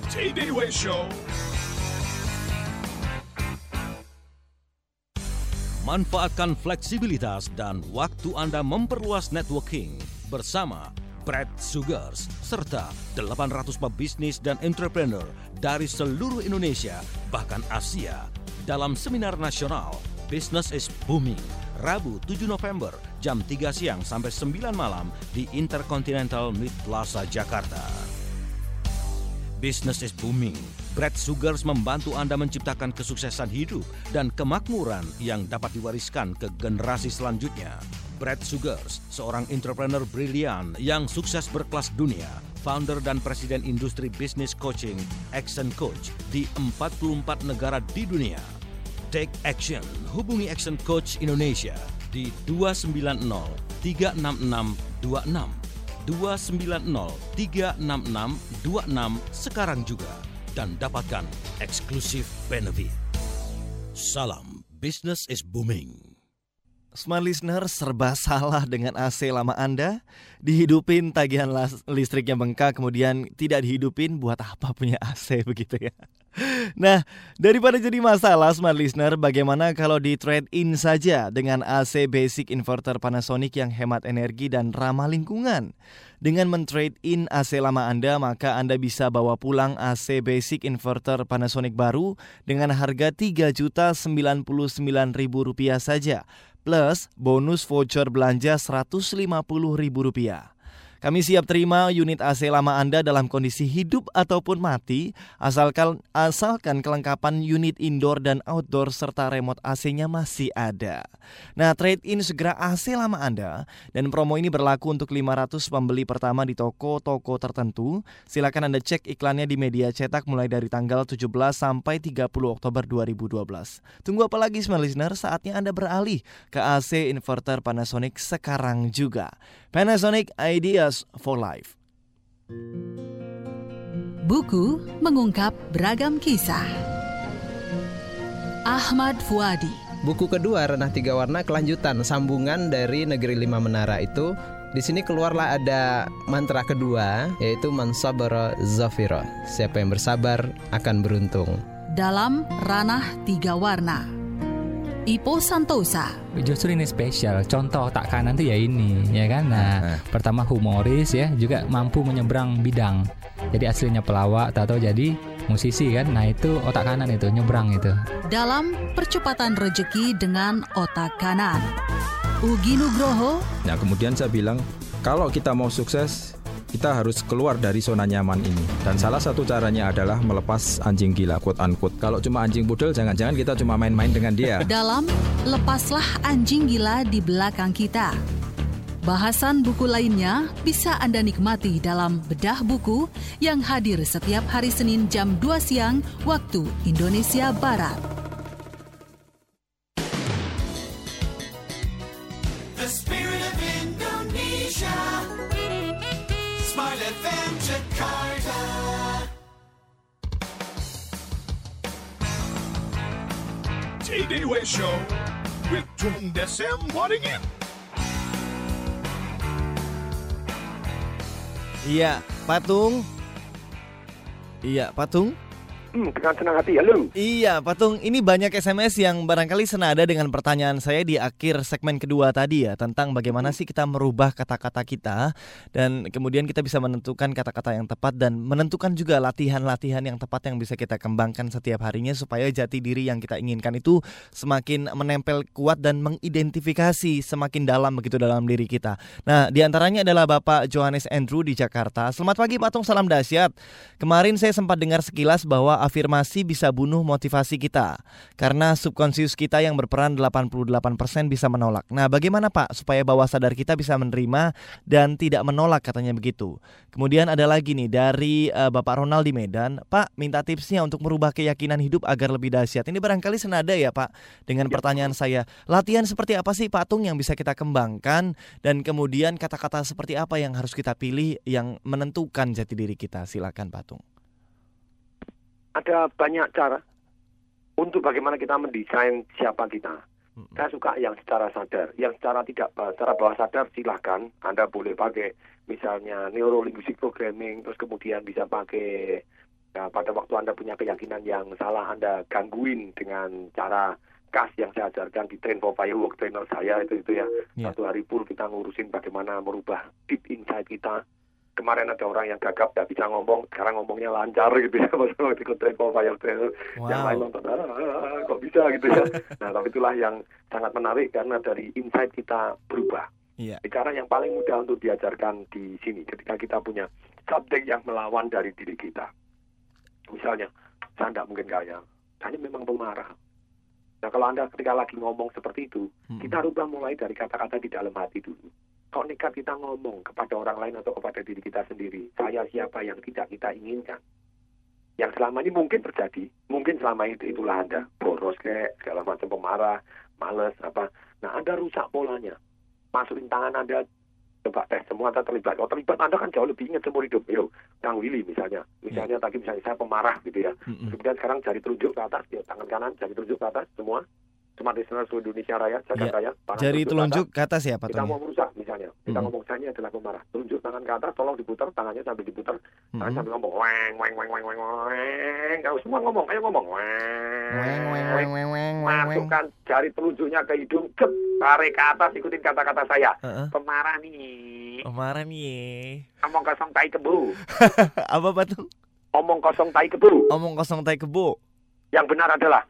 TDW Show. Manfaatkan fleksibilitas dan waktu Anda memperluas networking bersama Brad Sugars serta 800 pebisnis dan entrepreneur dari seluruh Indonesia bahkan Asia dalam seminar nasional Business is Booming Rabu 7 November jam 3 siang sampai 9 malam di Intercontinental Mid Plaza Jakarta. Business is booming. Brad Sugars membantu Anda menciptakan kesuksesan hidup dan kemakmuran yang dapat diwariskan ke generasi selanjutnya. Brad Sugars, seorang entrepreneur brilian yang sukses berkelas dunia, founder dan presiden industri bisnis coaching Action Coach di 44 negara di dunia. Take action. Hubungi Action Coach Indonesia di 290 366 26 290-366-26 sekarang juga dan dapatkan eksklusif benefit. Salam, business is booming. Smart listener serba salah dengan AC lama Anda Dihidupin tagihan listriknya bengkak Kemudian tidak dihidupin buat apa punya AC begitu ya Nah daripada jadi masalah Smart listener Bagaimana kalau di trade in saja Dengan AC basic inverter Panasonic yang hemat energi dan ramah lingkungan dengan men-trade in AC lama Anda, maka Anda bisa bawa pulang AC basic inverter Panasonic baru dengan harga Rp3.099.000 saja plus bonus voucher belanja Rp150.000. Kami siap terima unit AC lama Anda dalam kondisi hidup ataupun mati, asalkan asalkan kelengkapan unit indoor dan outdoor serta remote AC-nya masih ada. Nah, trade-in segera AC lama Anda dan promo ini berlaku untuk 500 pembeli pertama di toko-toko tertentu. Silakan Anda cek iklannya di media cetak mulai dari tanggal 17 sampai 30 Oktober 2012. Tunggu apa lagi smart listener? Saatnya Anda beralih ke AC inverter Panasonic sekarang juga. Panasonic Ideas for Life. Buku mengungkap beragam kisah. Ahmad Fuadi Buku kedua Ranah Tiga Warna kelanjutan sambungan dari Negeri Lima Menara itu di sini keluarlah ada mantra kedua yaitu mansabara zafira. Siapa yang bersabar akan beruntung. dalam Ranah Tiga Warna. Ipo Santosa Justru ini spesial. Contoh otak kanan tuh ya ini, ya kan? Nah, pertama humoris ya, juga mampu menyeberang bidang. Jadi aslinya pelawak, atau jadi musisi kan? Nah itu otak kanan itu nyebrang itu. dalam Percepatan Rejeki dengan Otak Kanan. Ugi Nugroho Nah kemudian saya bilang kalau kita mau sukses kita harus keluar dari zona nyaman ini dan salah satu caranya adalah melepas anjing gila quote unquote. Kalau cuma anjing pudel jangan-jangan kita cuma main-main dengan dia. dalam Lepaslah Anjing Gila di Belakang Kita. Bahasan buku lainnya bisa Anda nikmati dalam Bedah Buku yang hadir setiap hari Senin jam 2 siang waktu Indonesia Barat. Iya, Patung. Iya, Patung. Hmm, dengan senang hati, halo. Iya, Patung. Ini banyak SMS yang barangkali senada dengan pertanyaan saya di akhir segmen kedua tadi ya tentang bagaimana sih kita merubah kata-kata kita dan kemudian kita bisa menentukan kata-kata yang tepat dan menentukan juga latihan-latihan yang tepat yang bisa kita kembangkan setiap harinya supaya jati diri yang kita inginkan itu semakin menempel kuat dan mengidentifikasi semakin dalam begitu dalam diri kita. Nah, di antaranya adalah Bapak Johannes Andrew di Jakarta. Selamat pagi Patung, salam dahsyat. Kemarin saya sempat dengar sekilas bahwa afirmasi bisa bunuh motivasi kita karena subkonsius kita yang berperan 88% bisa menolak. Nah, bagaimana Pak supaya bawah sadar kita bisa menerima dan tidak menolak katanya begitu. Kemudian ada lagi nih dari uh, Bapak Ronald di Medan, Pak minta tipsnya untuk merubah keyakinan hidup agar lebih dahsyat. Ini barangkali senada ya Pak dengan pertanyaan saya. Latihan seperti apa sih Patung yang bisa kita kembangkan dan kemudian kata-kata seperti apa yang harus kita pilih yang menentukan jati diri kita? Silakan Patung. Ada banyak cara untuk bagaimana kita mendesain siapa kita. Saya suka yang secara sadar, yang secara tidak secara bawah sadar silahkan. Anda boleh pakai misalnya neurolinguistic programming, terus kemudian bisa pakai ya, pada waktu Anda punya keyakinan yang salah Anda gangguin dengan cara kas yang saya ajarkan di Train for Firework trainer saya itu itu ya. Iya. satu hari full kita ngurusin bagaimana merubah deep inside kita kemarin ada orang yang gagap nggak bisa ngomong sekarang ngomongnya lancar gitu ya pas waktu ikut for Fire yang Wow. lain nonton "Ah, kok bisa? gitu ya. Nah tapi itulah yang sangat menarik karena dari inside kita berubah. Iya. cara yang paling mudah untuk diajarkan di sini ketika kita punya subjek yang melawan dari diri kita. Misalnya saya tidak mungkin kaya saya memang pemarah. Nah kalau Anda ketika lagi ngomong seperti itu, kita rubah mulai dari kata-kata di dalam hati dulu. Nekat kita ngomong kepada orang lain atau kepada diri kita sendiri, saya siapa yang tidak kita inginkan. Yang selama ini mungkin terjadi, mungkin selama itu itulah Anda, boros kayak segala macam pemarah, males, apa. Nah Anda rusak polanya. Masukin tangan Anda, coba tes semua Anda terlibat. Oh terlibat Anda kan jauh lebih ingat seumur hidup. Yo, Kang Willy misalnya. Misalnya tadi misalnya saya pemarah gitu ya. Kemudian sekarang jari telunjuk ke atas, ya, tangan kanan, jari telunjuk ke atas, semua. Semua listener seluruh Indonesia Raya, Jakarta ya. tangan Jari telunjuk ke atas. ya Kita Patung. mau merusak misalnya. Kita Mhm. ngomong saya ini adalah pemarah. Telunjuk tangan ke atas, tolong diputar, tangannya sambil diputar. Tangan Mhm. sambil ngomong, weng, weng, weng, weng, weng, weng. Kalau semua ngomong, ayo ngomong, weng, Weng, weng, weng, weng, weng, weng. Masukkan jari telunjuknya ke hidung, cep, tarik ke atas, ikutin kata-kata saya. Heeh. Pemarah nih, Pemarah nih. omong kosong tai kebu. Apa Patung? Omong kosong tai kebu. Omong kosong tai kebo. Yang benar adalah,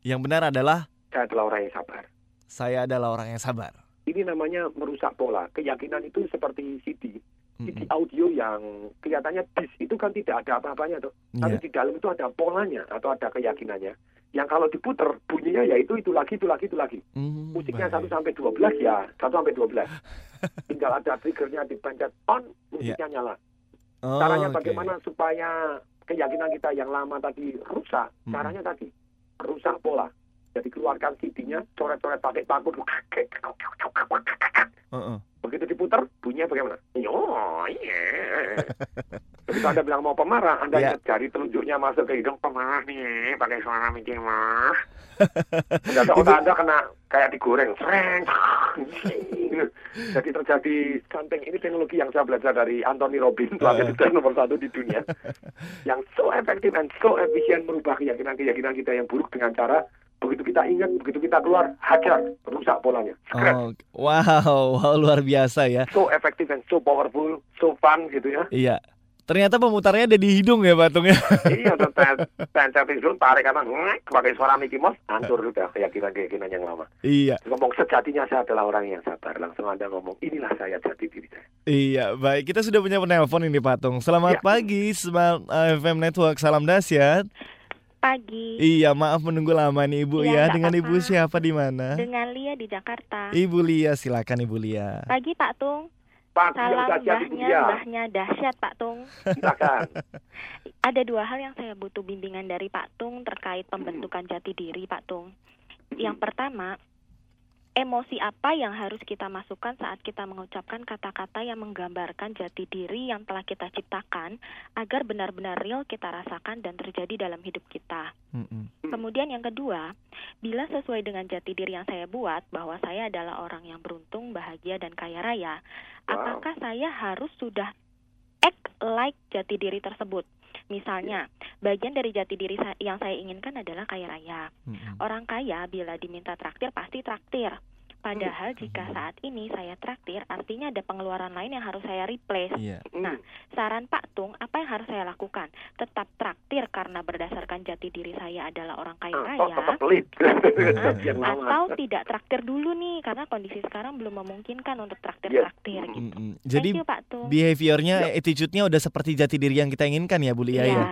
Yang benar adalah saya adalah orang yang sabar. saya adalah orang yang sabar. Ini namanya merusak pola. Keyakinan itu seperti CD. CD audio yang kelihatannya dis itu kan tidak ada apa-apanya tuh. Tapi Iya. di dalam itu ada polanya atau ada keyakinannya. Yang kalau diputer bunyinya ya itu itu lagi itu lagi itu lagi. Hmm, Musiknya 1 sampai 12 ya 1 sampai 12. Tinggal ada triggernya dipencet on, musiknya nyala. Oh, Caranya bagaimana supaya keyakinan kita yang lama tadi rusak? Hmm. Caranya tadi rusak pola. Jadi keluarkan CD-nya, coret-coret pakai paku. Heeh. Begitu diputar, bunyinya bagaimana? Yo, iya. Begitu Anda bilang mau pemarah, Anda ingat jari telunjuknya masuk ke hidung pemarah nih, pakai suara Mickey Mouse. Udah otak Anda kena kayak digoreng, sreng. Jadi terjadi something ini teknologi yang saya belajar dari Anthony Robbins, pelatih desain nomor satu di dunia, yang so efektif dan so efisien merubah keyakinan-keyakinan kita yang buruk dengan cara begitu kita ingat, begitu kita keluar, hajar, rusak polanya. Oh, wow, wow, luar biasa ya. So effective and so powerful, so fun gitu ya. Iya. Ternyata pemutarnya ada di hidung ya Patung ya. iya, pencet hidung, tarik kanan, ngek, pakai suara Mickey Mouse, hancur udah keyakinan-keyakinan yang lama. iya. Ngomong sejatinya saya adalah orang yang sabar. Langsung Anda ngomong, inilah saya jati diri saya. Iya, baik. Kita sudah punya penelpon ini Patung. Selamat Iya. pagi, Smart uh, FM Network. Salam dahsyat. Pagi. Iya, maaf menunggu lama nih Ibu Iya, ya. Dengan apa-apa. Ibu siapa di mana? Dengan Lia di Jakarta. Ibu Lia, silakan Ibu Lia. Pagi Pak Tung. Pagi Salam dahsyat Ibu mbahnya, Lia. mbahnya dahsyat Pak Tung. Silakan. Ada dua hal yang saya butuh bimbingan dari Pak Tung terkait pembentukan jati diri Pak Tung. Yang pertama, emosi apa yang harus kita masukkan saat kita mengucapkan kata-kata yang menggambarkan jati diri yang telah kita ciptakan agar benar-benar real kita rasakan dan terjadi dalam hidup kita. Kemudian yang kedua, bila sesuai dengan jati diri yang saya buat bahwa saya adalah orang yang beruntung, bahagia dan kaya raya, apakah saya harus sudah act like jati diri tersebut? Misalnya, bagian dari jati diri yang saya inginkan adalah kaya raya. Orang kaya bila diminta traktir pasti traktir. Padahal jika saat ini saya traktir, artinya ada pengeluaran lain yang harus saya replace. Iya. Nah, saran Pak Tung, apa yang harus saya lakukan? Tetap traktir karena berdasarkan jati diri saya adalah orang kaya Oh, raya. lama. Atau tidak traktir dulu nih, karena kondisi sekarang belum memungkinkan untuk Iya. traktir-traktir gitu. Mm, Jadi Thank you, Pak Tung. behaviornya, attitude-nya udah seperti jati diri yang kita inginkan ya Bu Lia Iya. ya.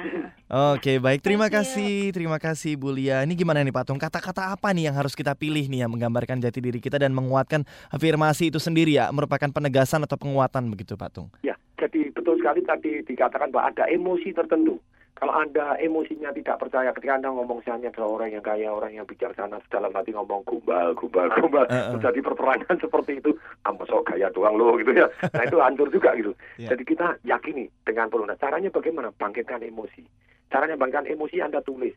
Oke, baik. Terima kasih, terima kasih Bu Lia. Ini gimana nih Patung? Kata-kata apa nih yang harus kita pilih nih yang menggambarkan jati diri kita dan menguatkan afirmasi itu sendiri ya, merupakan penegasan atau penguatan begitu Patung? Ya, jadi betul sekali tadi dikatakan bahwa ada emosi tertentu. Kalau Anda emosinya tidak percaya ketika Anda ngomong saya adalah orang yang kaya, orang yang bijaksana, dalam hati ngomong gumbal, gumbal, gumbal, terjadi perperangan seperti itu, ah sok gaya doang lo gitu ya. Nah itu hancur juga gitu. Ya. Jadi kita yakini dengan peluang. Nah, caranya bagaimana? Bangkitkan emosi. Caranya bangkitkan emosi Anda tulis.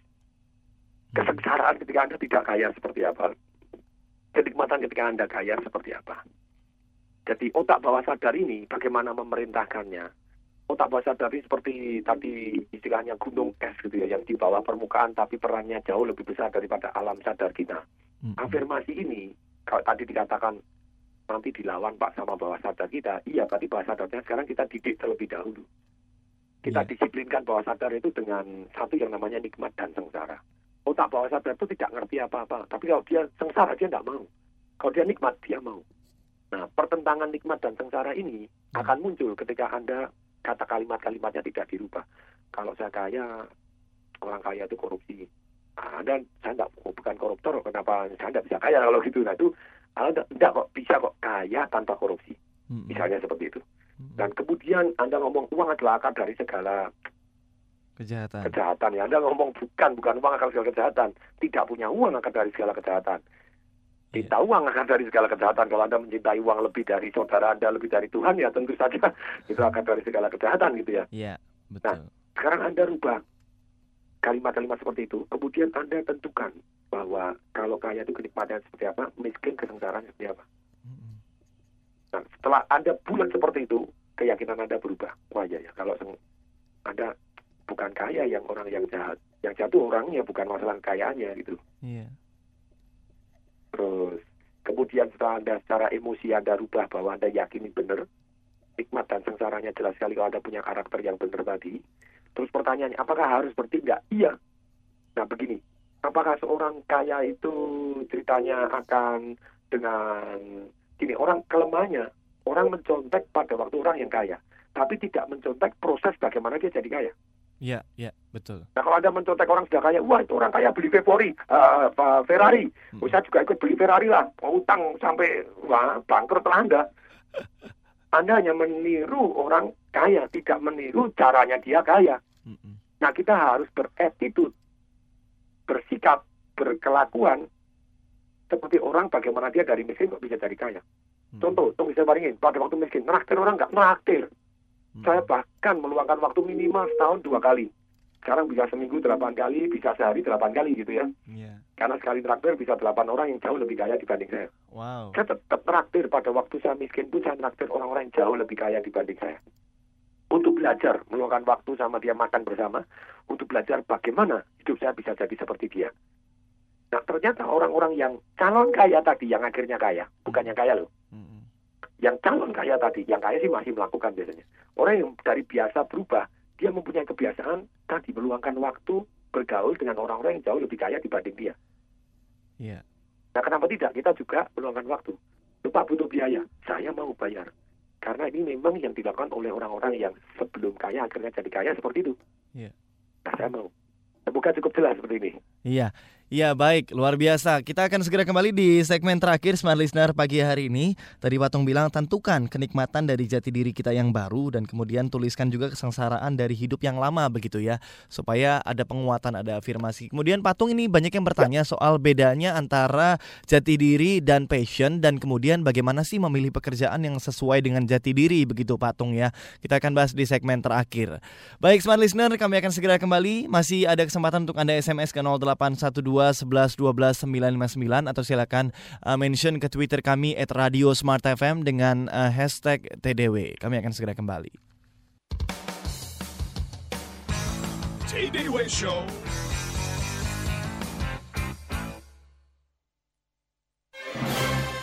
Kesengsaraan ketika Anda tidak kaya seperti apa. Kenikmatan ketika Anda kaya seperti apa. Jadi otak bawah sadar ini bagaimana memerintahkannya. Otak bawah sadar ini seperti tadi istilahnya gunung es gitu ya, yang di bawah permukaan tapi perannya jauh lebih besar daripada alam sadar kita. Afirmasi ini, kalau tadi dikatakan nanti dilawan Pak sama bawah sadar kita, iya berarti bawah sadarnya sekarang kita didik terlebih dahulu. Kita disiplinkan bawah sadar itu dengan satu yang namanya nikmat dan sengsara. Otak bawah sadar itu tidak ngerti apa-apa, tapi kalau dia sengsara dia tidak mau. Kalau dia nikmat dia mau. Nah, pertentangan nikmat dan sengsara ini akan muncul ketika Anda kata kalimat-kalimatnya tidak dirubah. Kalau saya kaya, orang kaya itu korupsi. Ah, Anda, saya enggak, bukan koruptor, kenapa saya tidak bisa kaya kalau gitu? Nah, itu Anda enggak kok, bisa kok kaya tanpa korupsi. Misalnya seperti itu. Dan kemudian Anda ngomong uang adalah akar dari segala Kejahatan. kejahatan. Ya, Anda ngomong bukan, bukan uang akar segala kejahatan. Tidak punya uang akar dari segala kejahatan. Kita uang akan dari segala kejahatan. Kalau Anda mencintai uang lebih dari saudara Anda, lebih dari Tuhan, ya tentu saja itu akan dari segala kejahatan gitu ya. Iya, Nah, betul. sekarang Anda rubah kalimat-kalimat seperti itu. Kemudian Anda tentukan bahwa kalau kaya itu kenikmatan seperti apa, miskin kesengsaraan seperti apa. Nah, setelah Anda bulat seperti itu, keyakinan Anda berubah. Wah ya, ya kalau Anda bukan kaya yang orang yang jahat. Yang itu orangnya, bukan masalah kayaannya gitu. Iya. Terus kemudian setelah Anda secara emosi Anda rubah bahwa Anda yakini benar, nikmat dan sengsaranya jelas sekali kalau Anda punya karakter yang benar tadi. Terus pertanyaannya, apakah harus bertindak? Iya. Nah begini, apakah seorang kaya itu ceritanya akan dengan gini, orang kelemahannya, orang mencontek pada waktu orang yang kaya, tapi tidak mencontek proses bagaimana dia jadi kaya. Iya, iya, betul. Nah kalau Anda mencontek orang sudah kaya, wah itu orang kaya beli Ferrari, eh, apa, Ferrari. Oh, saya juga ikut beli Ferrari lah, mau utang sampai wah bangkrut lah Anda. Anda hanya meniru orang kaya, tidak meniru caranya dia kaya. Nah kita harus berattitude, bersikap, berkelakuan seperti orang bagaimana dia dari miskin kok bisa jadi kaya. Contoh, tuh bisa bandingin, pada waktu miskin, naktir orang nggak naktir. Saya bahkan meluangkan waktu minimal setahun dua kali. Sekarang bisa seminggu delapan kali, bisa sehari delapan kali gitu ya. Iya. Karena sekali traktir bisa delapan orang yang jauh lebih kaya dibanding saya. Wow. Saya tetap traktir pada waktu saya miskin pun saya traktir orang-orang yang jauh lebih kaya dibanding saya. Untuk belajar, meluangkan waktu sama dia makan bersama, untuk belajar bagaimana hidup saya bisa jadi seperti dia. Nah ternyata orang-orang yang calon kaya tadi, yang akhirnya kaya, bukan yang kaya loh. Yang calon kaya tadi, yang kaya sih masih melakukan biasanya. Orang yang dari biasa berubah, dia mempunyai kebiasaan tadi meluangkan waktu bergaul dengan orang-orang yang jauh lebih kaya dibanding dia. Iya. Nah kenapa tidak? Kita juga meluangkan waktu. Lupa butuh biaya, saya mau bayar. Karena ini memang yang dilakukan oleh orang-orang yang sebelum kaya akhirnya jadi kaya seperti itu. Iya. Nah saya mau. Semoga cukup jelas seperti ini. Iya, Ya baik, luar biasa. Kita akan segera kembali di segmen terakhir Smart Listener pagi hari ini. Tadi Patung bilang tentukan kenikmatan dari jati diri kita yang baru dan kemudian tuliskan juga kesengsaraan dari hidup yang lama begitu ya. Supaya ada penguatan, ada afirmasi. Kemudian Patung ini banyak yang bertanya soal bedanya antara jati diri dan passion dan kemudian bagaimana sih memilih pekerjaan yang sesuai dengan jati diri begitu Patung ya. Kita akan bahas di segmen terakhir. Baik Smart Listener, kami akan segera kembali. Masih ada kesempatan untuk Anda SMS ke 0812 11 12 959 atau silakan uh, mention ke Twitter kami at Radio Smart FM dengan uh, hashtag TDW. Kami akan segera kembali. TDW Show.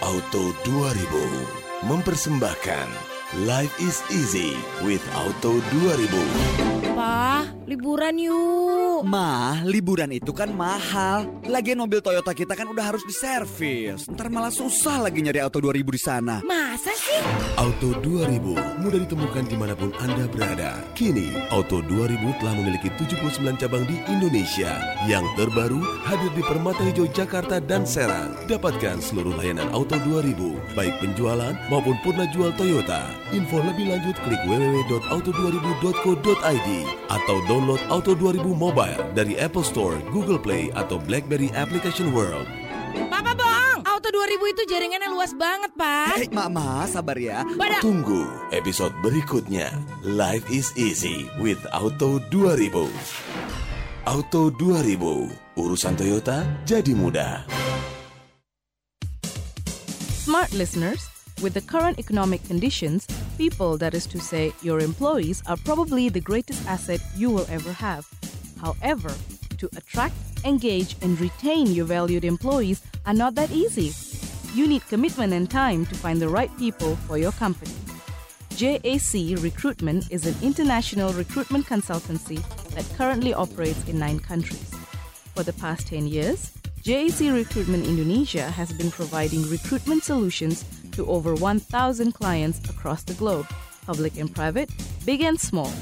Auto 2000 mempersembahkan Life is easy with Auto 2000. Pa, liburan yuk. Ma, liburan itu kan mahal. Lagian mobil Toyota kita kan udah harus diservis. Ntar malah susah lagi nyari Auto 2000 di sana. Masa sih? Auto 2000 mudah ditemukan di mana pun Anda berada. Kini, Auto 2000 telah memiliki 79 cabang di Indonesia. Yang terbaru hadir di Permata Hijau Jakarta dan Serang. Dapatkan seluruh layanan Auto 2000, baik penjualan maupun purna jual Toyota. Info lebih lanjut klik www.auto2000.co.id atau download Auto 2000 Mobile dari Apple Store, Google Play, atau BlackBerry Application World. Papa bohong. Auto 2000 itu jaringannya luas banget, Pak. Hei, Mama, sabar ya. Pada Tunggu episode berikutnya. Life is easy with Auto 2000. Auto 2000, urusan Toyota jadi mudah. Smart listeners, with the current economic conditions, people, that is to say, your employees, are probably the greatest asset you will ever have. However, to attract, engage, and retain your valued employees are not that easy. You need commitment and time to find the right people for your company. JAC Recruitment is an international recruitment consultancy that currently operates in nine countries. For the past 10 years, JAC Recruitment Indonesia has been providing recruitment solutions to over 1,000 clients across the globe, public and private, big and small.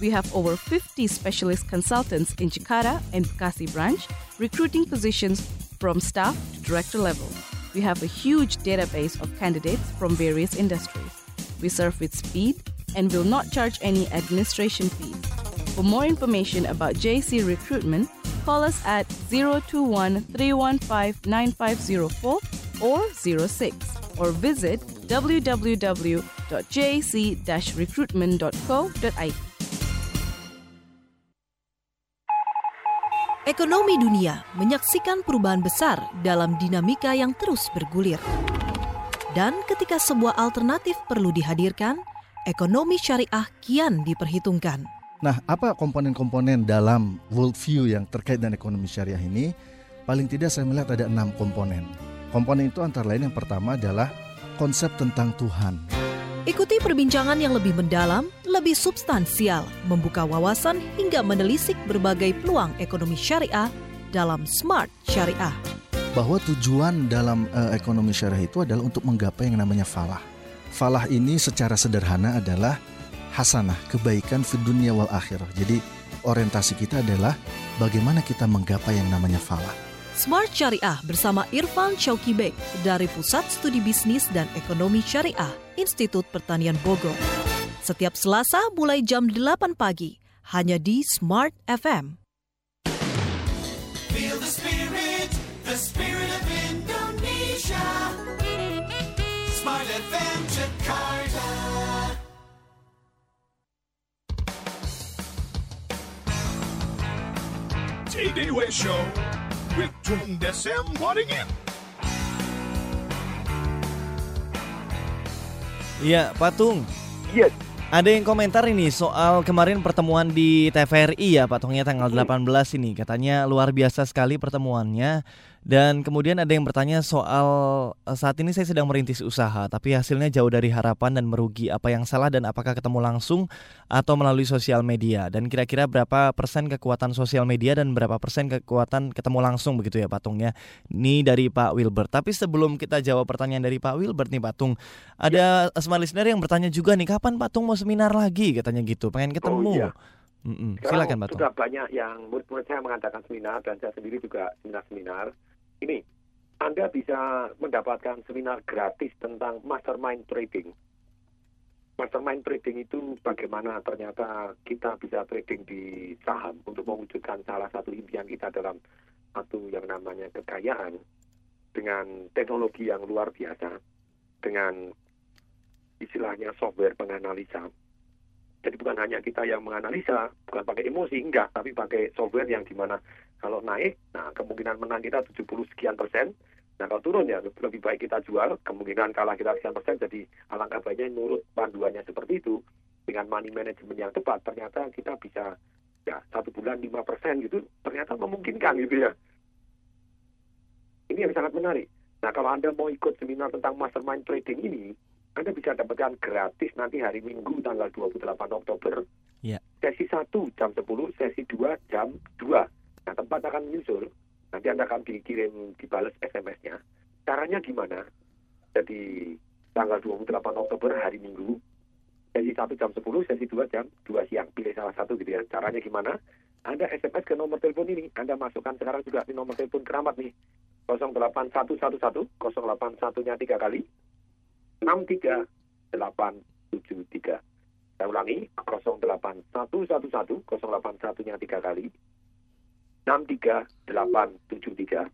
We have over 50 specialist consultants in Jakarta and Bekasi branch, recruiting positions from staff to director level. We have a huge database of candidates from various industries. We serve with speed and will not charge any administration fees. For more information about JC Recruitment, call us at 021 315 9504 or 06 or visit www.jac-recruitment.co.id. Ekonomi dunia menyaksikan perubahan besar dalam dinamika yang terus bergulir. Dan ketika sebuah alternatif perlu dihadirkan, ekonomi syariah kian diperhitungkan. Nah, apa komponen-komponen dalam worldview yang terkait dengan ekonomi syariah ini? Paling tidak saya melihat ada enam komponen. Komponen itu antara lain yang pertama adalah konsep tentang Tuhan. Ikuti perbincangan yang lebih mendalam, lebih substansial, membuka wawasan hingga menelisik berbagai peluang ekonomi syariah dalam Smart Syariah. Bahwa tujuan dalam uh, ekonomi syariah itu adalah untuk menggapai yang namanya falah. Falah ini secara sederhana adalah hasanah, kebaikan di dunia wal akhirah. Jadi orientasi kita adalah bagaimana kita menggapai yang namanya falah. Smart Syariah bersama Irfan Bek dari Pusat Studi Bisnis dan Ekonomi Syariah, Institut Pertanian Bogor. Setiap Selasa mulai jam 8 pagi, hanya di Smart FM. Feel the spirit, the spirit of Indonesia. Smart FM Jakarta. TDW Show with Tung Desem Waddingin. Iya, Patung. Yes. Ada yang komentar ini soal kemarin pertemuan di TVRI ya Patungnya tanggal 18 ini Katanya luar biasa sekali pertemuannya Dan kemudian ada yang bertanya soal eh, saat ini saya sedang merintis usaha Tapi hasilnya jauh dari harapan dan merugi Apa yang salah dan apakah ketemu langsung atau melalui sosial media Dan kira-kira berapa persen kekuatan sosial media dan berapa persen kekuatan ketemu langsung begitu ya Patungnya Ini dari Pak Wilbert Tapi sebelum kita jawab pertanyaan dari Pak Wilbert nih Patung Ada ya. smart listener yang bertanya juga nih Kapan Patung mau seminar lagi katanya gitu pengen ketemu oh, iya. Mm-mm. Sekarang Silakan Patung. sudah banyak yang murid-murid saya mengadakan seminar dan saya sendiri juga seminar-seminar. Ini Anda bisa mendapatkan seminar gratis tentang mastermind trading. Mastermind trading itu bagaimana ternyata kita bisa trading di saham untuk mewujudkan salah satu impian kita dalam satu yang namanya kekayaan dengan teknologi yang luar biasa, dengan istilahnya software penganalisa. Jadi bukan hanya kita yang menganalisa, bukan pakai emosi, enggak, tapi pakai software yang di mana kalau naik, nah kemungkinan menang kita 70 sekian persen, nah kalau turun ya lebih baik kita jual, kemungkinan kalah kita sekian persen, jadi alangkah baiknya nurut panduannya seperti itu, dengan money management yang tepat, ternyata kita bisa ya satu bulan 5 persen gitu, ternyata memungkinkan gitu ya. Ini yang sangat menarik. Nah kalau Anda mau ikut seminar tentang mastermind trading ini, anda bisa dapatkan gratis nanti hari Minggu tanggal 28 Oktober. Ya. Sesi 1 jam 10, sesi 2 jam 2. Nah, tempat akan menyusul. Nanti Anda akan dikirim, dibalas SMS-nya. Caranya gimana? Jadi, tanggal 28 Oktober hari Minggu, sesi 1 jam 10, sesi 2 jam 2 siang. Pilih salah satu gitu ya. Caranya gimana? Anda SMS ke nomor telepon ini. Anda masukkan sekarang juga di nomor telepon keramat nih. 08111 081-nya 3 kali. 63873. Saya ulangi, 08111 081-nya 3 kali. 63873.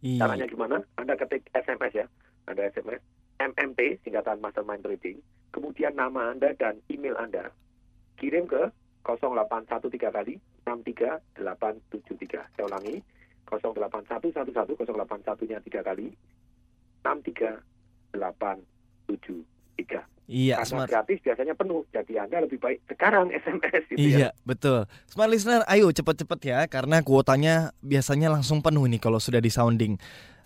Iya. Caranya gimana? Anda ketik SMS ya. Anda SMS MMT, singkatan Mastermind Trading. Kemudian nama Anda dan email Anda. Kirim ke 0813 kali 63873. Saya ulangi, 08111 081-nya 3 kali 63873. Iya, Karena smart. gratis biasanya penuh. Jadi Anda lebih baik sekarang SMS gitu Iya, ya. betul. Smart listener, ayo cepet-cepet ya, karena kuotanya biasanya langsung penuh nih kalau sudah di sounding.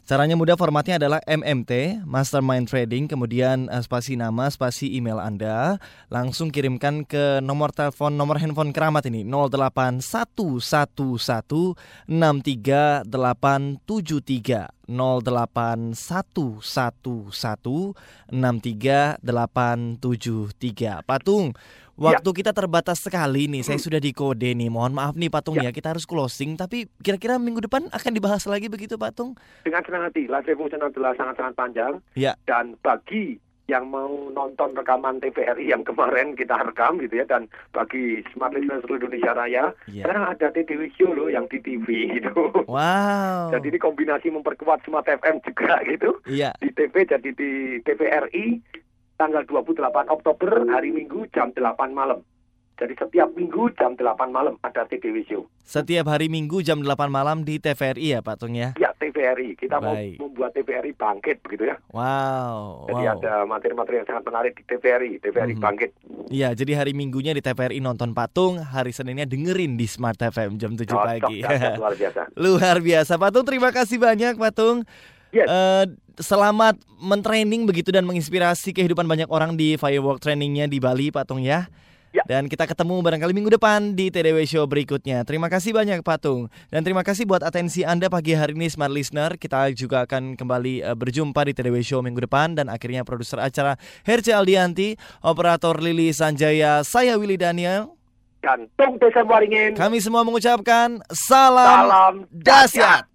Caranya mudah, formatnya adalah MMT, Mastermind Trading, kemudian eh, spasi nama, spasi email Anda. Langsung kirimkan ke nomor telepon, nomor handphone keramat ini, 08111638873. 08111638873. Patung, waktu kita terbatas sekali nih. Saya sudah dikode nih. Mohon maaf nih Patung ya. Kita harus closing. Tapi kira-kira minggu depan akan dibahas lagi begitu Patung? Dengan senang hati, live revolution adalah sangat-sangat panjang. Ya. Dan bagi yang mau nonton rekaman TVRI yang kemarin kita rekam gitu ya dan bagi smart listener seluruh Indonesia Raya Iya. sekarang ada TTW Show loh yang di TV gitu Wow. jadi ini kombinasi memperkuat Smart FM juga gitu Iya. di TV jadi di TVRI tanggal 28 Oktober hari Minggu jam 8 malam jadi setiap minggu jam 8 malam ada TTW Show Setiap hari Minggu jam 8 malam di TVRI ya Patung ya? ya TVRI kita mau Baik. membuat TVRI bangkit begitu ya Wow. jadi wow. ada materi-materi yang sangat menarik di TVRI TVRI Mhm. bangkit Iya, jadi hari Minggunya di TVRI nonton Patung, hari Seninnya dengerin di Smart FM jam 7 Cocok, pagi. dahsyat, luar biasa Luar biasa Patung, terima kasih banyak Patung. Yes. Eh, selamat mentraining begitu dan menginspirasi kehidupan banyak orang di firework trainingnya di Bali Patung ya. Dan kita ketemu barangkali minggu depan di TDW Show berikutnya. Terima kasih banyak Patung. Dan terima kasih buat atensi Anda pagi hari ini Smart Listener. Kita juga akan kembali eh, berjumpa di TDW Show minggu depan. Dan akhirnya produser acara Herce Aldianti, operator Lili Sanjaya, saya Willy Daniel. dan Tung Desa Waringin Kami semua mengucapkan salam, Salam dahsyat.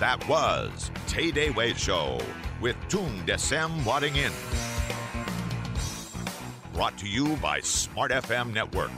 That was Tay Day Way Show with Tung Desem Wadding In. Brought to you by Smart FM Network.